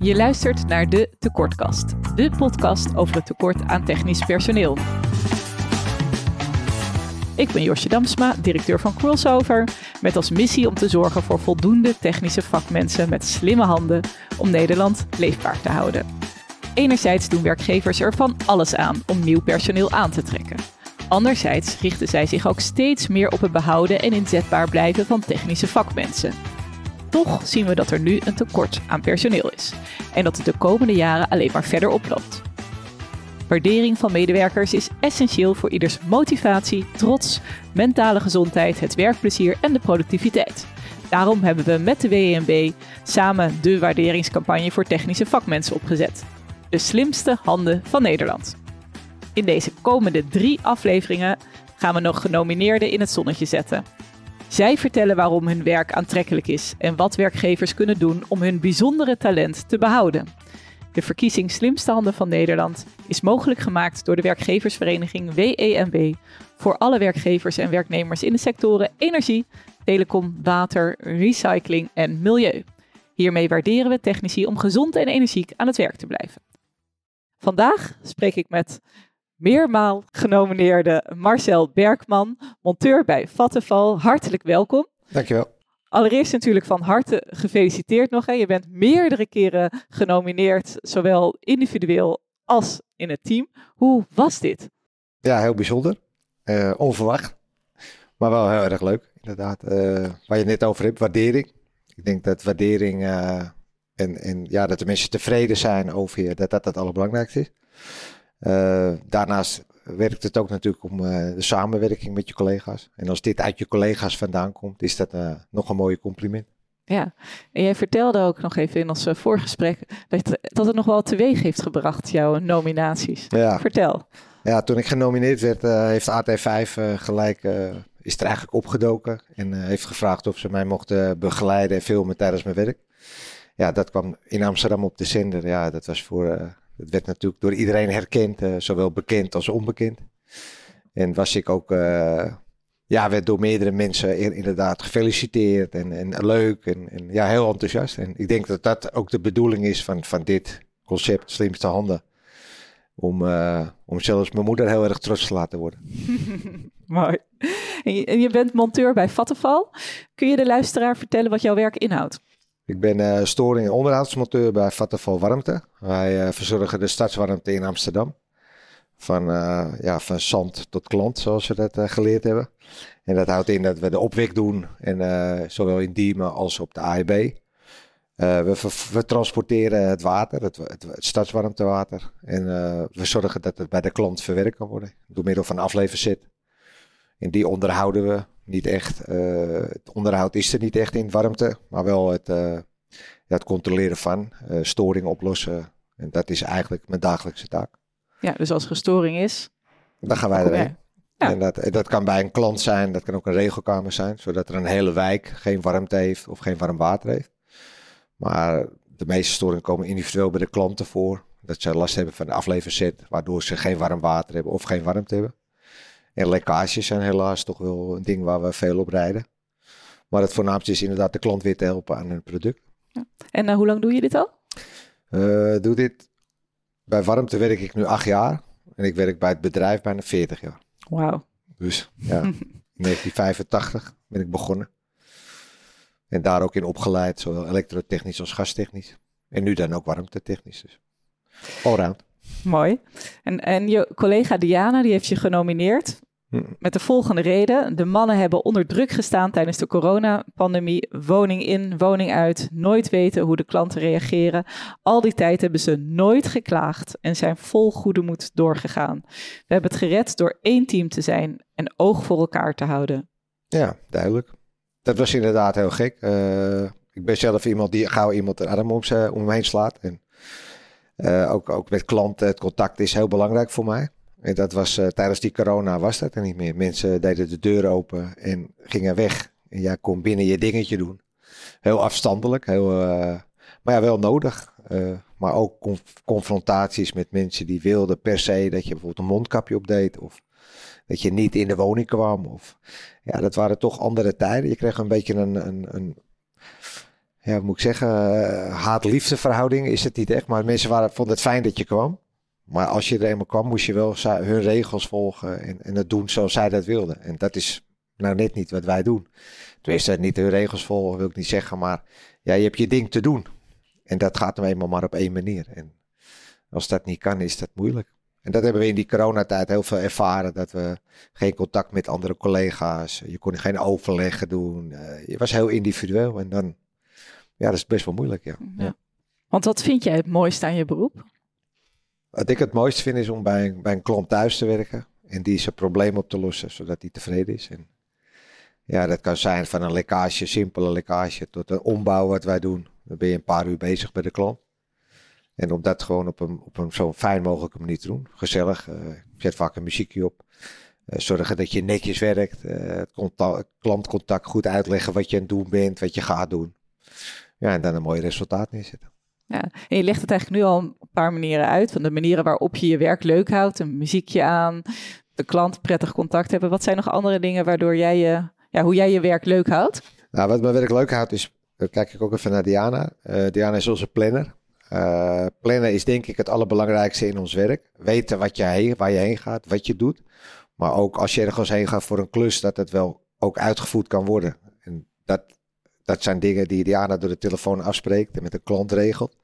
Je luistert naar de Tekortkast, de podcast over het tekort aan technisch personeel. Ik ben Josje Damsma, directeur van Crossover, met als missie om te zorgen voor voldoende technische vakmensen met slimme handen om Nederland leefbaar te houden. Enerzijds doen werkgevers er van alles aan om nieuw personeel aan te trekken. Anderzijds richten zij zich ook steeds meer op het behouden en inzetbaar blijven van technische vakmensen. Toch zien we dat er nu een tekort aan personeel is en dat het de komende jaren alleen maar verder oploopt. Waardering van medewerkers is essentieel voor ieders motivatie, trots, mentale gezondheid, het werkplezier en de productiviteit. Daarom hebben we met de WNB samen de waarderingscampagne voor technische vakmensen opgezet. De slimste handen van Nederland. In deze komende drie afleveringen gaan we nog genomineerden in het zonnetje zetten. Zij vertellen waarom hun werk aantrekkelijk is en wat werkgevers kunnen doen om hun bijzondere talent te behouden. De verkiezing Slimste Handen van Nederland is mogelijk gemaakt door de werkgeversvereniging WEMW voor alle werkgevers en werknemers in de sectoren energie, telecom, water, recycling en milieu. Hiermee waarderen we technici om gezond en energiek aan het werk te blijven. Vandaag spreek ik met meermaal genomineerde Marcel Bergman, monteur bij Vattenval. Hartelijk welkom. Dankjewel. Allereerst natuurlijk van harte gefeliciteerd nog. Hè. Je bent meerdere keren genomineerd, zowel individueel als in het team. Hoe was dit? Ja, heel bijzonder. Uh, onverwacht. Maar wel heel erg leuk, inderdaad. Uh, waar je het net over hebt, waardering. Ik denk dat waardering uh, en, en ja, dat de mensen tevreden zijn over je, dat dat het allerbelangrijkste is. Daarnaast werkt het ook natuurlijk om uh, de samenwerking met je collega's. En als dit uit je collega's vandaan komt, is dat uh, nog een mooie compliment. Ja, en jij vertelde ook nog even in ons voorgesprek dat, dat het nog wel teweeg heeft gebracht, jouw nominaties. Ja. Vertel. Ja, toen ik genomineerd werd, heeft AT5 gelijk, is er eigenlijk opgedoken en heeft gevraagd of ze mij mochten begeleiden en filmen tijdens mijn werk. Ja, dat kwam in Amsterdam op de zender. Ja, dat was voor het werd natuurlijk door iedereen herkend, uh, zowel bekend als onbekend. En was ik ook, uh, ja, werd door meerdere mensen inderdaad gefeliciteerd en, en leuk en, en, ja, heel enthousiast. En ik denk dat dat ook de bedoeling is van, van dit concept, Slimste Handen. Om, uh, om zelfs mijn moeder heel erg trots te laten worden. Mooi. En je, en je, bent monteur bij Vattenval. Kun je de luisteraar vertellen wat jouw werk inhoudt? Ik ben uh, storing- en onderhoudsmonteur bij Vattenfall Warmte. Wij uh, verzorgen de stadswarmte in Amsterdam. Van, uh, ja, van zand tot klant, zoals we dat geleerd hebben. En dat houdt in dat we de opwek doen, en, zowel in Diemen als op de AEB. We, we, transporteren het water, het, het, het stadswarmtewater. En we zorgen dat het bij de klant verwerkt kan worden. Door middel van afleverzit. En die onderhouden we niet echt. Uh, het onderhoud is er niet echt in warmte, maar wel het, uh, ja, het controleren van, uh, storingen oplossen. En dat is eigenlijk mijn dagelijkse taak. Ja, dus als er storing is, dan gaan wij erheen. Ja. En dat, dat kan bij een klant zijn, dat kan ook een regelkamer zijn, zodat er een hele wijk geen warmte heeft of geen warm water heeft. Maar de meeste storingen komen individueel bij de klanten voor. Dat ze last hebben van de afleverzet, waardoor ze geen warm water hebben of geen warmte hebben. En lekkages zijn helaas toch wel een ding waar we veel op rijden. Maar het voornaamste is inderdaad de klant weer te helpen aan hun product. Ja. En uh, hoe lang doe je dit al? Uh, doe dit. Bij warmte werk ik nu acht jaar. En ik werk bij het bedrijf bijna 40 jaar. Wauw. Dus ja, in 1985 ben ik begonnen. En daar ook in opgeleid, zowel elektrotechnisch als gastechnisch. En nu dan ook warmtetechnisch. Dus allround. Mooi. En, en je collega Diana, die heeft je genomineerd. Met de volgende reden. De mannen hebben onder druk gestaan tijdens de coronapandemie. Woning in, woning uit. Nooit weten hoe de klanten reageren. Al die tijd hebben ze nooit geklaagd en zijn vol goede moed doorgegaan. We hebben het gered door één team te zijn en oog voor elkaar te houden. Ja, duidelijk. Dat was inderdaad heel gek. Uh, ik ben zelf iemand die gauw iemand een arm om, om me heen slaat. En, uh, ook, ook met klanten, het contact is heel belangrijk voor mij. En dat was uh, tijdens die corona was dat er niet meer. Mensen deden de deur open en gingen weg. En jij kon binnen je dingetje doen. Heel afstandelijk, heel, uh, maar ja, wel nodig. Uh, maar ook conf confrontaties met mensen die wilden per se dat je bijvoorbeeld een mondkapje opdeed. Of dat je niet in de woning kwam. Of, ja, dat waren toch andere tijden. Je kreeg een beetje een, een, een ja, moet ik zeggen, haat-liefde verhouding is het niet echt. Maar mensen waren, vonden het fijn dat je kwam. Maar als je er eenmaal kwam, moest je wel hun regels volgen en, en het doen zoals zij dat wilden. En dat is nou net niet wat wij doen. Tenminste, niet hun regels volgen wil ik niet zeggen, maar ja, je hebt je ding te doen. En dat gaat nou eenmaal maar op één manier. En als dat niet kan, is dat moeilijk. En dat hebben we in die coronatijd heel veel ervaren. Dat we geen contact met andere collega's. Je kon geen overleggen doen. Uh, je was heel individueel. En dan, ja, dat is best wel moeilijk, ja. ja. Want wat vind jij het mooiste aan je beroep? Wat ik het mooiste vind is om bij een, bij een klant thuis te werken. En die zijn probleem op te lossen, zodat hij tevreden is. En ja, dat kan zijn van een lekkage, simpele lekkage, tot een ombouw wat wij doen. Dan ben je een paar uur bezig bij de klant. En om dat gewoon op een, op een zo fijn mogelijke manier te doen. Gezellig. Uh, zet vaak een muziekje op. Uh, zorgen dat je netjes werkt. Uh, het klantcontact goed uitleggen wat je aan het doen bent, wat je gaat doen. Ja, en dan een mooi resultaat neerzetten. Ja, en je legt het eigenlijk nu al een paar manieren uit. Van de manieren waarop je je werk leuk houdt. Een muziekje aan, de klant prettig contact hebben. Wat zijn nog andere dingen waardoor jij je, ja, hoe jij je werk leuk houdt? Nou, wat mijn werk leuk houdt is, kijk ik ook even naar Diana. Diana is onze planner. Uh, plannen is denk ik het allerbelangrijkste in ons werk. Weten wat je heen, waar je heen gaat, wat je doet. Maar ook als je ergens heen gaat voor een klus, dat het wel ook uitgevoerd kan worden. En dat, dat zijn dingen die Diana door de telefoon afspreekt en met een klant regelt.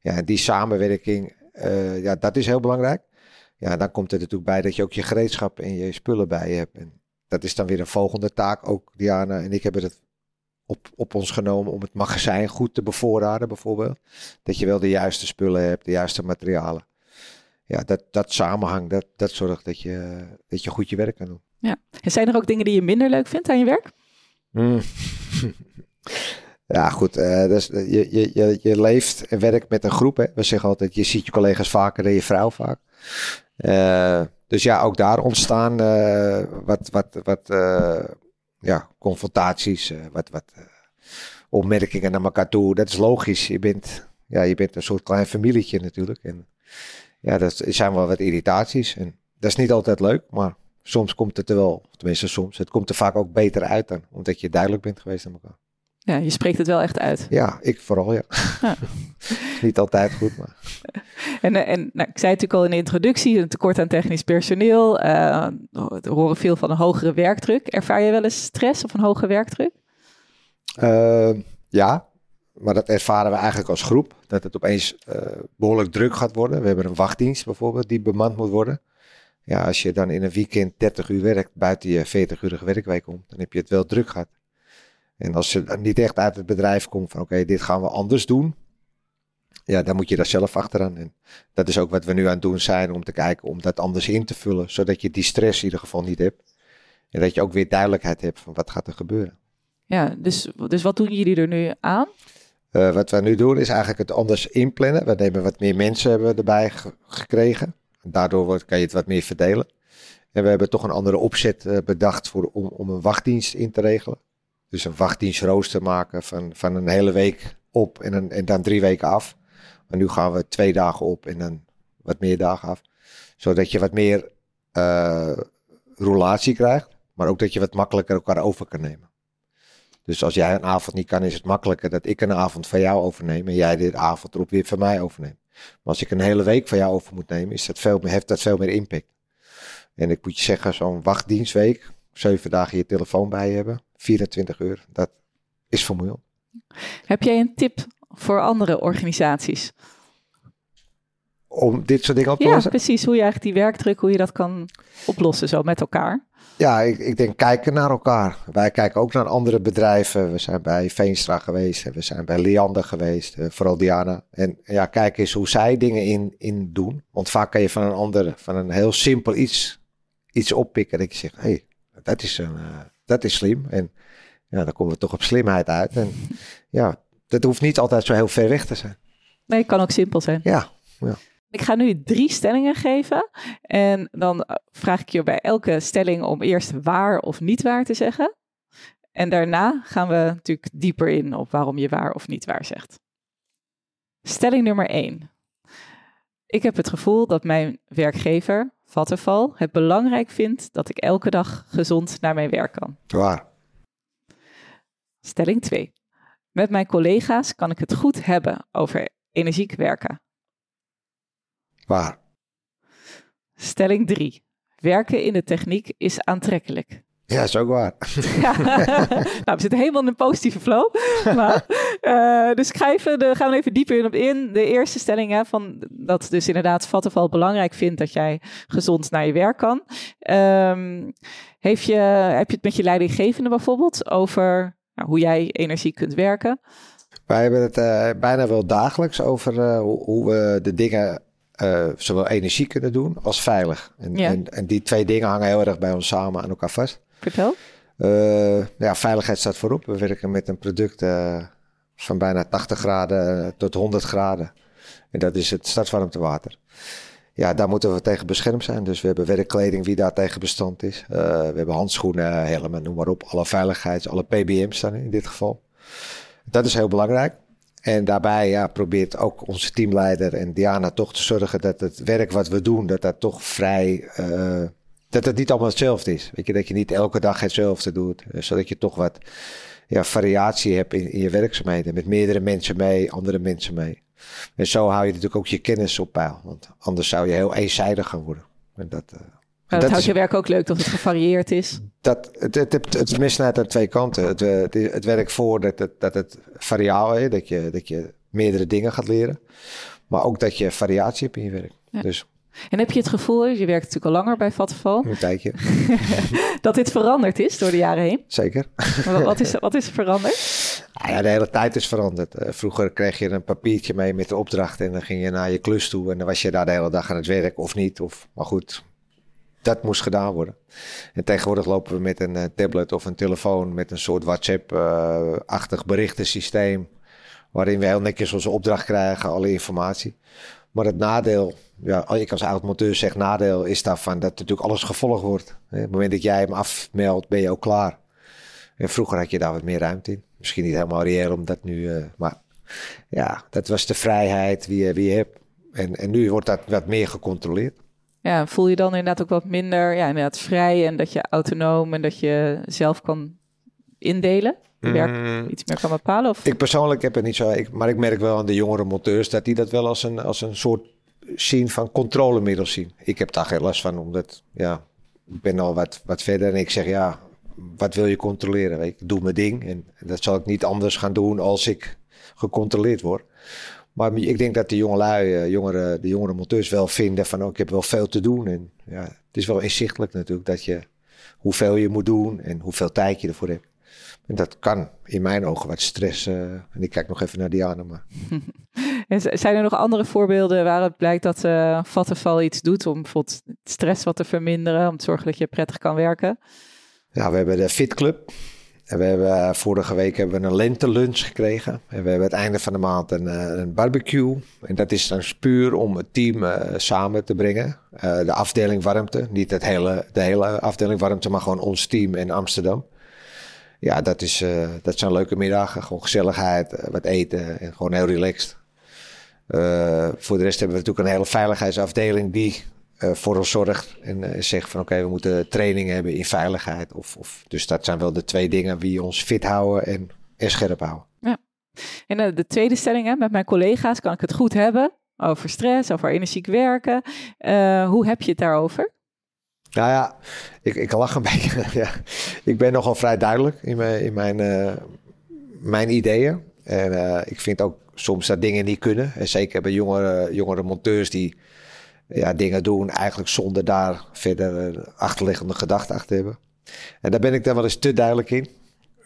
Ja, en die samenwerking, uh, ja, dat is heel belangrijk. Ja, dan komt er natuurlijk bij dat je ook je gereedschap en je spullen bij je hebt. En dat is dan weer een volgende taak. Ook Diana en ik hebben het op, op ons genomen om het magazijn goed te bevoorraden, bijvoorbeeld. Dat je wel de juiste spullen hebt, de juiste materialen. Ja, dat, dat samenhang, dat, dat zorgt dat je, dat je goed je werk kan doen. Ja. En zijn er ook dingen die je minder leuk vindt aan je werk? Hmm. ja, goed. Uh, dus, je, je, je, je leeft en werkt met een groep. Hè. We zeggen altijd, je ziet je collega's vaker dan je vrouw vaak. Uh, dus ja, ook daar ontstaan wat, wat, wat ja, confrontaties, wat, wat opmerkingen naar elkaar toe. Dat is logisch. Je bent, ja, je bent een soort klein familietje natuurlijk. En ja, dat zijn wel wat irritaties. En dat is niet altijd leuk, maar soms komt het er wel, tenminste soms, het komt er vaak ook beter uit dan, omdat je duidelijk bent geweest aan elkaar. Ja, je spreekt het wel echt uit. Ja, ik vooral, ja. Niet altijd goed, maar... En, eh, en nou, ik zei natuurlijk al in de introductie, een tekort aan technisch personeel. Uh, we horen veel van een hogere werkdruk. Ervaar je wel eens stress of een hoge werkdruk? Uh, ja, maar dat ervaren we eigenlijk als groep. Dat het opeens uh, behoorlijk druk gaat worden. We hebben een wachtdienst bijvoorbeeld die bemand moet worden. Ja, als je dan in een weekend 30 uur werkt buiten je 40-urige werkweek om, dan heb je het wel druk gehad. En als je niet echt uit het bedrijf komt van oké, dit gaan we anders doen. Ja, dan moet je daar zelf achteraan. En dat is ook wat we nu aan het doen zijn om te kijken om dat anders in te vullen. Zodat je die stress in ieder geval niet hebt. En dat je ook weer duidelijkheid hebt van wat gaat er gebeuren. Ja, dus, dus wat doen jullie er nu aan? Uh, wat we nu doen is eigenlijk het anders inplannen. We nemen wat meer mensen hebben erbij gekregen. Daardoor wordt, kan je het wat meer verdelen. En we hebben toch een andere opzet uh, bedacht voor, om, om een wachtdienst in te regelen. Dus een wachtdienstrooster maken van, van een hele week op en, een, en dan drie weken af. Maar nu gaan we twee dagen op en dan wat meer dagen af. Zodat je wat meer uh, roulatie krijgt, maar ook dat je wat makkelijker elkaar over kan nemen. Dus als jij een avond niet kan, is het makkelijker dat ik een avond van jou overneem en jij dit avond erop weer van mij overneemt. Maar als ik een hele week van jou over moet nemen, is dat veel, heeft dat veel meer impact. En ik moet je zeggen, zo'n wachtdienstweek, zeven dagen je telefoon bij hebben, 24 uur, dat is vermoeiend. Heb jij een tip voor andere organisaties? Om dit soort dingen op te ja, lossen? Ja, precies. Hoe je eigenlijk die werkdruk, hoe je dat kan oplossen zo met elkaar. Ja, ik, ik denk kijken naar elkaar. Wij kijken ook naar andere bedrijven. We zijn bij Veenstra geweest. We zijn bij Liander geweest. Eh, vooral Diana. En ja, kijk eens hoe zij dingen in, in doen. Want vaak kan je van een ander, van een heel simpel iets, iets oppikken. Dat je zegt, hé, hey, dat is een... Uh, dat is slim. En ja, dan komen we toch op slimheid uit. En ja, dat hoeft niet altijd zo heel ver weg te zijn. Nee, het kan ook simpel zijn. Ja, ja. Ik ga nu drie stellingen geven. En dan vraag ik je bij elke stelling om eerst waar of niet waar te zeggen. En daarna gaan we natuurlijk dieper in op waarom je waar of niet waar zegt. Stelling nummer één. Ik heb het gevoel dat mijn werkgever, Vattenfall, het belangrijk vindt dat ik elke dag gezond naar mijn werk kan. Waar. Stelling 2. Met mijn collega's kan ik het goed hebben over energiek werken. Waar? Stelling 3. Werken in de techniek is aantrekkelijk. Ja, is ook waar. Ja. nou, we zitten helemaal in een positieve flow. Maar, uh, dus schrijven, daar gaan we even dieper in op in. De eerste stelling, hè, van dat dus inderdaad Vattenval belangrijk vindt dat jij gezond naar je werk kan. Um, heeft je, heb je het met je leidinggevende bijvoorbeeld over nou, hoe jij energie kunt werken? Wij hebben het uh, bijna wel dagelijks over uh, hoe, hoe we de dingen uh, zowel energie kunnen doen als veilig. En, Ja. en, en die twee dingen hangen heel erg bij ons samen aan elkaar vast. Vertel. Uh, ja, veiligheid staat voorop. We werken met een product uh, van bijna 80 graden tot 100 graden. En dat is het stadswarmtewater. Ja, daar moeten we tegen beschermd zijn. Dus we hebben werkkleding wie daar tegen bestand is. We hebben handschoenen, helmen, noem maar op. Alle veiligheids, alle PBM's staan in dit geval. Dat is heel belangrijk. En daarbij ja, probeert ook onze teamleider en Diana toch te zorgen dat het werk wat we doen, dat dat toch vrij, dat het niet allemaal hetzelfde is. Weet je, dat je niet elke dag hetzelfde doet, uh, zodat je toch wat ja, variatie hebt in, in je werkzaamheden. Met meerdere mensen mee, andere mensen mee. En zo hou je natuurlijk ook je kennis op peil, want anders zou je heel eenzijdig gaan worden. En dat, uh, maar dat, dat houdt je werk ook leuk dat het gevarieerd is. Dat, het, het, het, het misnijdt aan twee kanten. Het, het, het werkt voor dat het, dat het variabel is, dat je, dat je meerdere dingen gaat leren. Maar ook dat je variatie hebt in je werk. Ja. Dus. En heb je het gevoel, je werkt natuurlijk al langer bij Vattenval. Een tijdje. dat dit veranderd is door de jaren heen? Zeker. wat, is, wat is er veranderd? Nou ja, de hele tijd is veranderd. Uh, vroeger kreeg je een papiertje mee met de opdracht en dan ging je naar je klus toe. En dan was je daar de hele dag aan het werk of niet. Of, maar goed, dat moest gedaan worden. En tegenwoordig lopen we met een uh, tablet of een telefoon met een soort WhatsApp-achtig berichtensysteem. Waarin we heel netjes onze opdracht krijgen, alle informatie. Maar het nadeel, ja, ik als oud-monteur zeg nadeel, is daarvan dat natuurlijk alles gevolgd wordt. Op het moment dat jij hem afmeldt, ben je ook klaar. En vroeger had je daar wat meer ruimte in. Misschien niet helemaal reëel om dat nu, uh, maar ja, dat was de vrijheid wie je, wie je hebt. En, en nu wordt dat wat meer gecontroleerd. Ja, voel je dan inderdaad ook wat minder, ja, inderdaad vrij en dat je autonoom en dat je zelf kan indelen? Werk mm. iets meer kan bepalen? Of? Ik persoonlijk heb het niet zo, ik, maar ik merk wel aan de jongere monteurs dat die dat wel als een, als een soort zien van controlemiddel zien. Ik heb daar geen last van, omdat ja, ik ben al wat, wat verder en ik zeg ja, wat wil je controleren? Ik doe mijn ding en dat zal ik niet anders gaan doen als ik gecontroleerd word. Maar ik denk dat de jongelui, jongere, de jongere monteurs wel vinden van oh, ik heb wel veel te doen. En ja, het is wel inzichtelijk natuurlijk dat je hoeveel je moet doen en hoeveel tijd je ervoor hebt. En dat kan in mijn ogen wat stress. Uh, en ik kijk nog even naar Diana. Maar. zijn er nog andere voorbeelden waar het blijkt dat uh, Vattenval iets doet om bijvoorbeeld stress wat te verminderen, om te zorgen dat je prettig kan werken? Ja, we hebben de Fit Club. En we hebben vorige week hebben we een lentelunch gekregen. En we hebben het einde van de maand een, een barbecue. En dat is dan puur om het team uh, samen te brengen. Uh, de afdeling warmte. Niet het hele, de hele afdeling warmte, maar gewoon ons team in Amsterdam. Ja, dat, is, uh, dat zijn leuke middagen. Gewoon gezelligheid, wat eten en gewoon heel relaxed. voor de rest hebben we natuurlijk een hele veiligheidsafdeling die voor ons zorgt en zegt van oké, we moeten training hebben in veiligheid. Of, of, dus dat zijn wel de twee dingen die ons fit houden en, scherp houden. Ja. En de tweede stelling, hè, met mijn collega's kan ik het goed hebben over stress, over energiek werken. hoe heb je het daarover? Nou ja, ik, ik lach een beetje. ja. Ik ben nogal vrij duidelijk in mijn, in mijn, mijn ideeën. En ik vind ook soms dat dingen niet kunnen. En zeker bij jongere, jongere monteurs die ja, dingen doen eigenlijk zonder daar verder achterliggende gedachten achter te hebben. En daar ben ik dan wel eens te duidelijk in.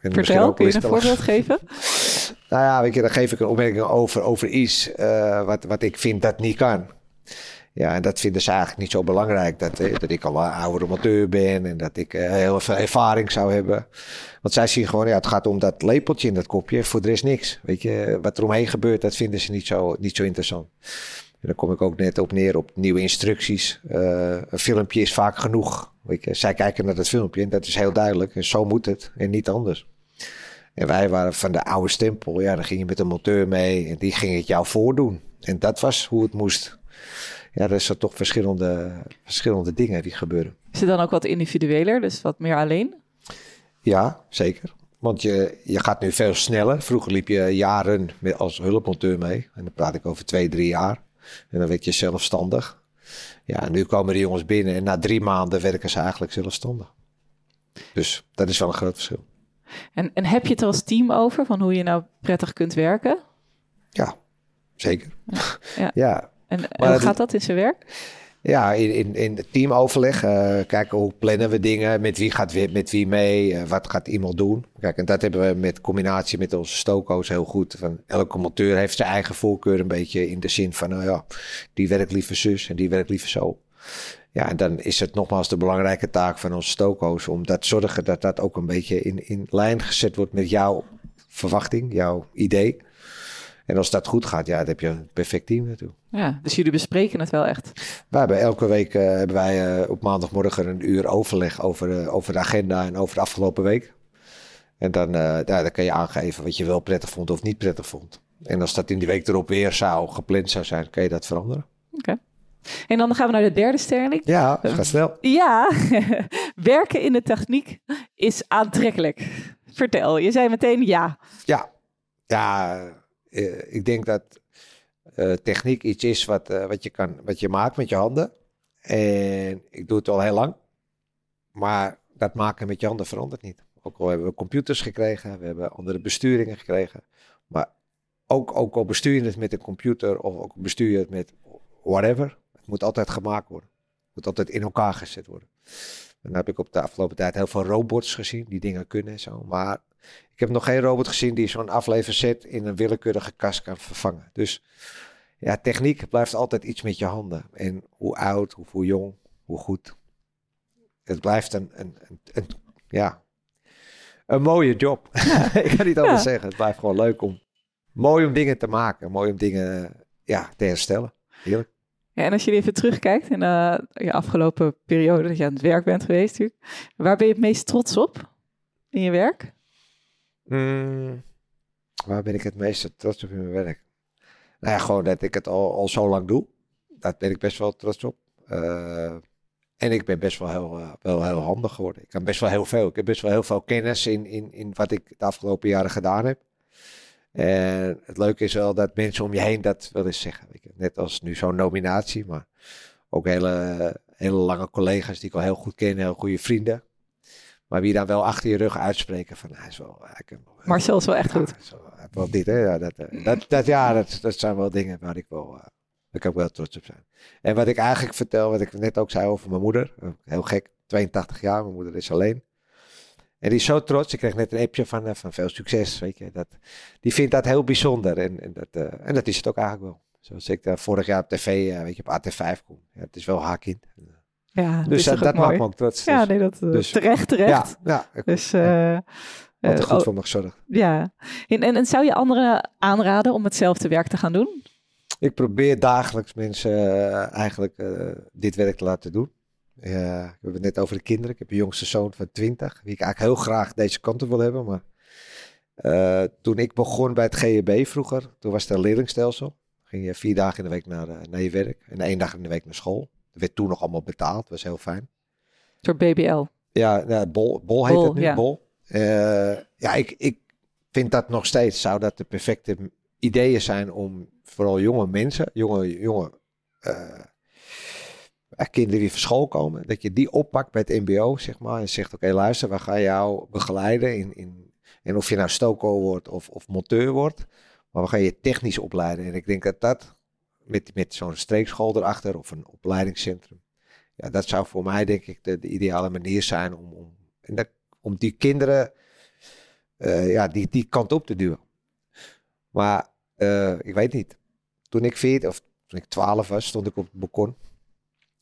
En Vertel, kun je een voorbeeld geven? nou ja, weet je, dan geef ik een opmerking over, over iets uh, wat, wat ik vind dat niet kan. Ja, en dat vinden ze eigenlijk niet zo belangrijk. Dat, eh, dat ik al een oudere monteur ben en dat ik uh, heel veel ervaring zou hebben. Want zij zien gewoon, ja, het gaat om dat lepeltje in dat kopje. Voor de rest niks. Weet je, wat er omheen gebeurt, dat vinden ze niet zo, niet zo interessant. En dan kom ik ook net op neer op nieuwe instructies. Uh, een filmpje is vaak genoeg. Weet je, zij kijken naar dat filmpje en dat is heel duidelijk. En zo moet het en niet anders. En wij waren van de oude stempel. Ja, dan ging je met een monteur mee en die ging het jou voordoen. En dat was hoe het moest. Ja, er zijn toch verschillende, verschillende dingen die gebeuren. Is het dan ook wat individueler, dus wat meer alleen? Ja, zeker. Want je, je gaat nu veel sneller. Vroeger liep je jaren met, als hulpmonteur mee. En dan praat ik over twee, drie jaar. En dan werd je zelfstandig. Ja, nu komen de jongens binnen en na drie maanden werken ze eigenlijk zelfstandig. Dus dat is wel een groot verschil. En, en heb je het er als team over, van hoe je nou prettig kunt werken? Ja, zeker. Ja. ja. En, en hoe gaat dat in zijn werk? Ja, in, in, in het teamoverleg. Uh, kijken hoe plannen we dingen. Met wie gaat met wie mee. Uh, wat gaat iemand doen. Kijk, en dat hebben we met combinatie met onze stoko's heel goed. Van, elke monteur heeft zijn eigen voorkeur een beetje in de zin van, nou ja, die werkt liever zus en die werkt liever zo. Ja, en dan is het nogmaals de belangrijke taak van onze stoko's om dat zorgen dat dat ook een beetje in, in lijn gezet wordt met jouw verwachting, jouw idee. En als dat goed gaat, ja, dan heb je een perfect team natuurlijk. Ja, dus jullie bespreken het wel echt? We hebben elke week uh, hebben wij uh, op maandagmorgen een uur overleg over, uh, over de agenda en over de afgelopen week. En dan, ja, dan kan je aangeven wat je wel prettig vond of niet prettig vond. En als dat in die week erop weer zou gepland zou zijn, kan je dat veranderen. Oké. En dan gaan we naar de derde stelling. Ja, gaat snel. Ja, werken in de techniek is aantrekkelijk. Vertel, je zei meteen ja. Ja, ja uh, ik denk dat uh, techniek iets is wat, uh, wat, je kan, wat je maakt met je handen. En ik doe het al heel lang. Maar dat maken met je handen verandert niet. Ook al hebben we computers gekregen, we hebben andere besturingen gekregen. Maar ook, ook al bestuur je het met een computer of ook bestuur je het met whatever. Het moet altijd gemaakt worden. Het moet altijd in elkaar gezet worden. En dan heb ik op de afgelopen tijd heel veel robots gezien die dingen kunnen en zo. Maar ik heb nog geen robot gezien die zo'n afleverzet in een willekeurige kast kan vervangen. Dus ja, techniek blijft altijd iets met je handen. En hoe oud, hoe, hoe jong, hoe goed. Het blijft een, een, een, een ja, een mooie job. ik kan niet anders zeggen. Het blijft gewoon leuk om, mooi om dingen te maken. Mooi om dingen ja, te herstellen. Heerlijk. Ja, en als je even terugkijkt in uh, je afgelopen periode dat je aan het werk bent geweest, waar ben je het meest trots op in je werk? Mm, waar ben ik het meest trots op in mijn werk? Nou ja, gewoon dat ik het al, zo lang doe. Daar ben ik best wel trots op. Uh, en ik ben best wel heel, uh, wel heel handig geworden. Ik kan best wel heel veel. Ik heb best wel heel veel kennis in, in, in wat ik de afgelopen jaren gedaan heb. En het leuke is wel dat mensen om je heen dat wel eens zeggen. Net als nu zo'n nominatie, maar ook hele, hele lange collega's die ik al heel goed ken, heel goede vrienden. Maar wie dan wel achter je rug uitspreken van hij is wel. Marcel is wel echt goed. Wel dit, hè? Ja, dat, dat, dat, ja, dat, dat zijn wel dingen waar ik wel. Uh, ik ook wel trots op zijn. En wat ik eigenlijk vertel, wat ik net ook zei over mijn moeder. Heel gek, 82 jaar, mijn moeder is alleen. En die is zo trots. Ik kreeg net een appje van, van veel succes. Weet je. Dat, die vindt dat heel bijzonder. En, en, dat, uh, en dat is het ook eigenlijk wel. Zoals ik daar vorig jaar op tv, weet je, op AT5 kom. Ja, het is wel haar kind. Ja, dus dat, dat maakt me ook trots. Ja, nee, dat dus, terecht, terecht. Ja, ja dus, uh, Altijd goed voor me gezorgd. Ja. En, en, en zou je anderen aanraden om hetzelfde werk te gaan doen? Ik probeer dagelijks mensen eigenlijk dit werk te laten doen. We hebben het net over de kinderen. Ik heb een jongste zoon van 20, wie ik eigenlijk heel graag deze kant op wil hebben. Maar toen ik begon bij het GEB vroeger, toen was het een leerlingstelsel. Ging je vier dagen in de week naar, naar je werk en één dag in de week naar school. Dat werd toen nog allemaal betaald, was heel fijn. Door BBL? Ja, nou, Bol, Bol heet het nu, ja. Bol. Uh, ja, ik, ik vind dat nog steeds, zou dat de perfecte ideeën zijn om vooral jonge mensen, jonge, jonge kinderen die van school komen, dat je die oppakt bij het mbo, zeg maar, en zegt, oké, okay, luister, we gaan jou begeleiden in, in, en of je nou stoko wordt of, of monteur wordt, maar we gaan je technisch opleiden. En ik denk dat dat, met, met zo'n streekschool erachter of een opleidingscentrum, ja, dat zou voor mij denk ik de, de ideale manier zijn om, om, en dat, om die kinderen, uh, ja, die, die kant op te duwen. Maar uh, ik weet niet, toen ik 14 of toen ik 12 was, stond ik op het balkon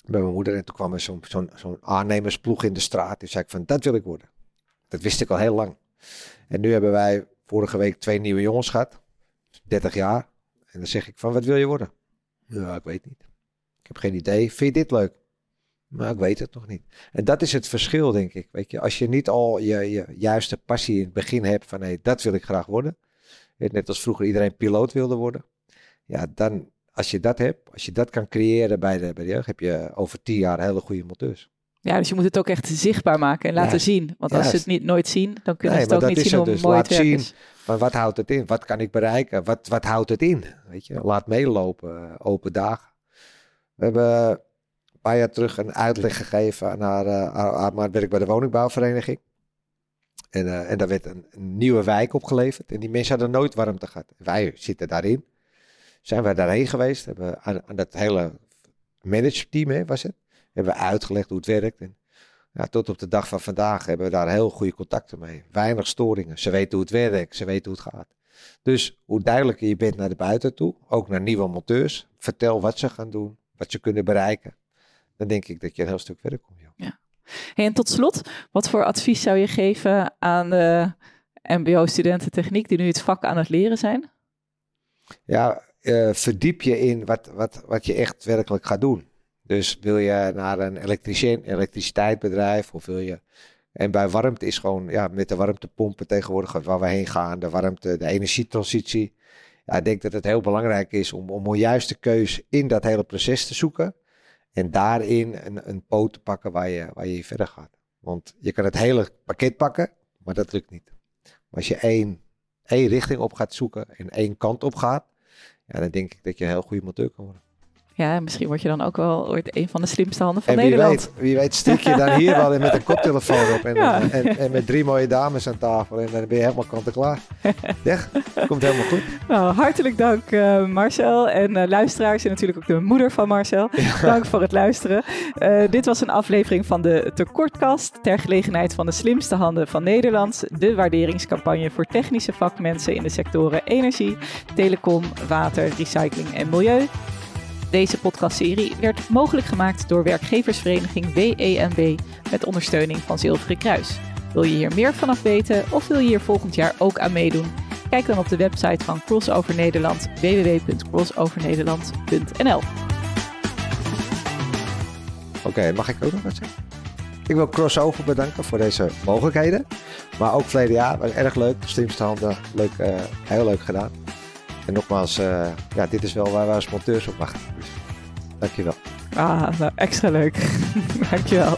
bij mijn moeder. En toen kwam er zo'n zo'n aannemersploeg in de straat. Dus zei ik van, dat wil ik worden. Dat wist ik al heel lang. En nu hebben wij vorige week twee nieuwe jongens gehad. 30 jaar. En dan zeg ik van, wat wil je worden? Ja, ik weet niet. Ik heb geen idee. Vind je dit leuk? Maar ik weet het nog niet. En dat is het verschil, denk ik. Weet je, als je niet al je, je juiste passie in het begin hebt van hé, hey, dat wil ik graag worden. Net als vroeger iedereen piloot wilde worden. Ja, dan, als je dat hebt, als je dat kan creëren bij de, bij de jeugd, heb je over tien jaar hele goede monteurs. Ja, dus je moet het ook echt zichtbaar maken en laten Ja, zien. Want als ze het niet, nooit zien, dan kunnen Nee, ze het maar ook niet zien hoe dus. mooi Laat het zien. is. Maar wat houdt het in? Wat kan ik bereiken? Wat, wat houdt het in? Weet je, laat meelopen, eh, open dagen. We hebben een paar jaar terug een uitleg gegeven aan haar, eh, aan, aan mijn werk bij de woningbouwvereniging. En, eh, en daar werd een, een nieuwe wijk opgeleverd. En die mensen hadden nooit warmte gehad. Wij zitten daarin. Zijn wij daarheen geweest. Hebben aan, aan dat hele manageteam hè, was het. Hebben we uitgelegd hoe het werkt. En ja, tot op de dag van vandaag hebben we daar heel goede contacten mee. Weinig storingen. Ze weten hoe het werkt. Ze weten hoe het gaat. Dus hoe duidelijker je bent naar de buiten toe. Ook naar nieuwe monteurs. Vertel wat ze gaan doen. Wat ze kunnen bereiken. Dan denk ik dat je een heel stuk verder komt. joh. Hey, en tot slot, wat voor advies zou je geven aan de MBO-studenten techniek die nu het vak aan het leren zijn? Ja, eh, verdiep je in wat, wat, wat je echt werkelijk gaat doen. Dus wil je naar een elektriciteitsbedrijf of wil je... En bij warmte is gewoon, ja, met de warmtepompen tegenwoordig waar we heen gaan, de warmte, de energietransitie. Ja, ik denk dat het heel belangrijk is om, om een juiste keus in dat hele proces te zoeken. En daarin een, een poot te pakken waar je, waar je verder gaat. Want je kan het hele pakket pakken, maar dat lukt niet. Maar als je één, één richting op gaat zoeken en één kant op gaat, ja, dan denk ik dat je een heel goede monteur kan worden. Ja, misschien word je dan ook wel ooit een van de slimste handen van en wie Nederland. weet, wie weet strik je dan hier wel in met een koptelefoon op en, Ja. en, en met drie mooie dames aan tafel en dan ben je helemaal kant en klaar. Ja, komt helemaal goed. Nou, hartelijk dank eh, Marcel en eh, luisteraars en natuurlijk ook de moeder van Marcel. Dank voor het luisteren. Eh, dit was een aflevering van de Tekortkast ter gelegenheid van de slimste handen van Nederland. De waarderingscampagne voor technische vakmensen in de sectoren energie, telecom, water, recycling en milieu. Deze podcastserie werd mogelijk gemaakt door werkgeversvereniging WEMB met ondersteuning van Zilveren Kruis. Wil je hier meer vanaf weten of wil je hier volgend jaar ook aan meedoen? Kijk dan op de website van Crossover Nederland www.crossovernederland.nl. Oké, mag ik ook nog wat zeggen? Ik wil Crossover bedanken voor deze mogelijkheden. Maar ook verleden was erg leuk. Slimste handen, leuk, eh, heel leuk gedaan. En nogmaals, eh, ja, dit is wel waar we monteurs op wachten. Dus, dankjewel. Ah, nou, extra leuk. Dankjewel.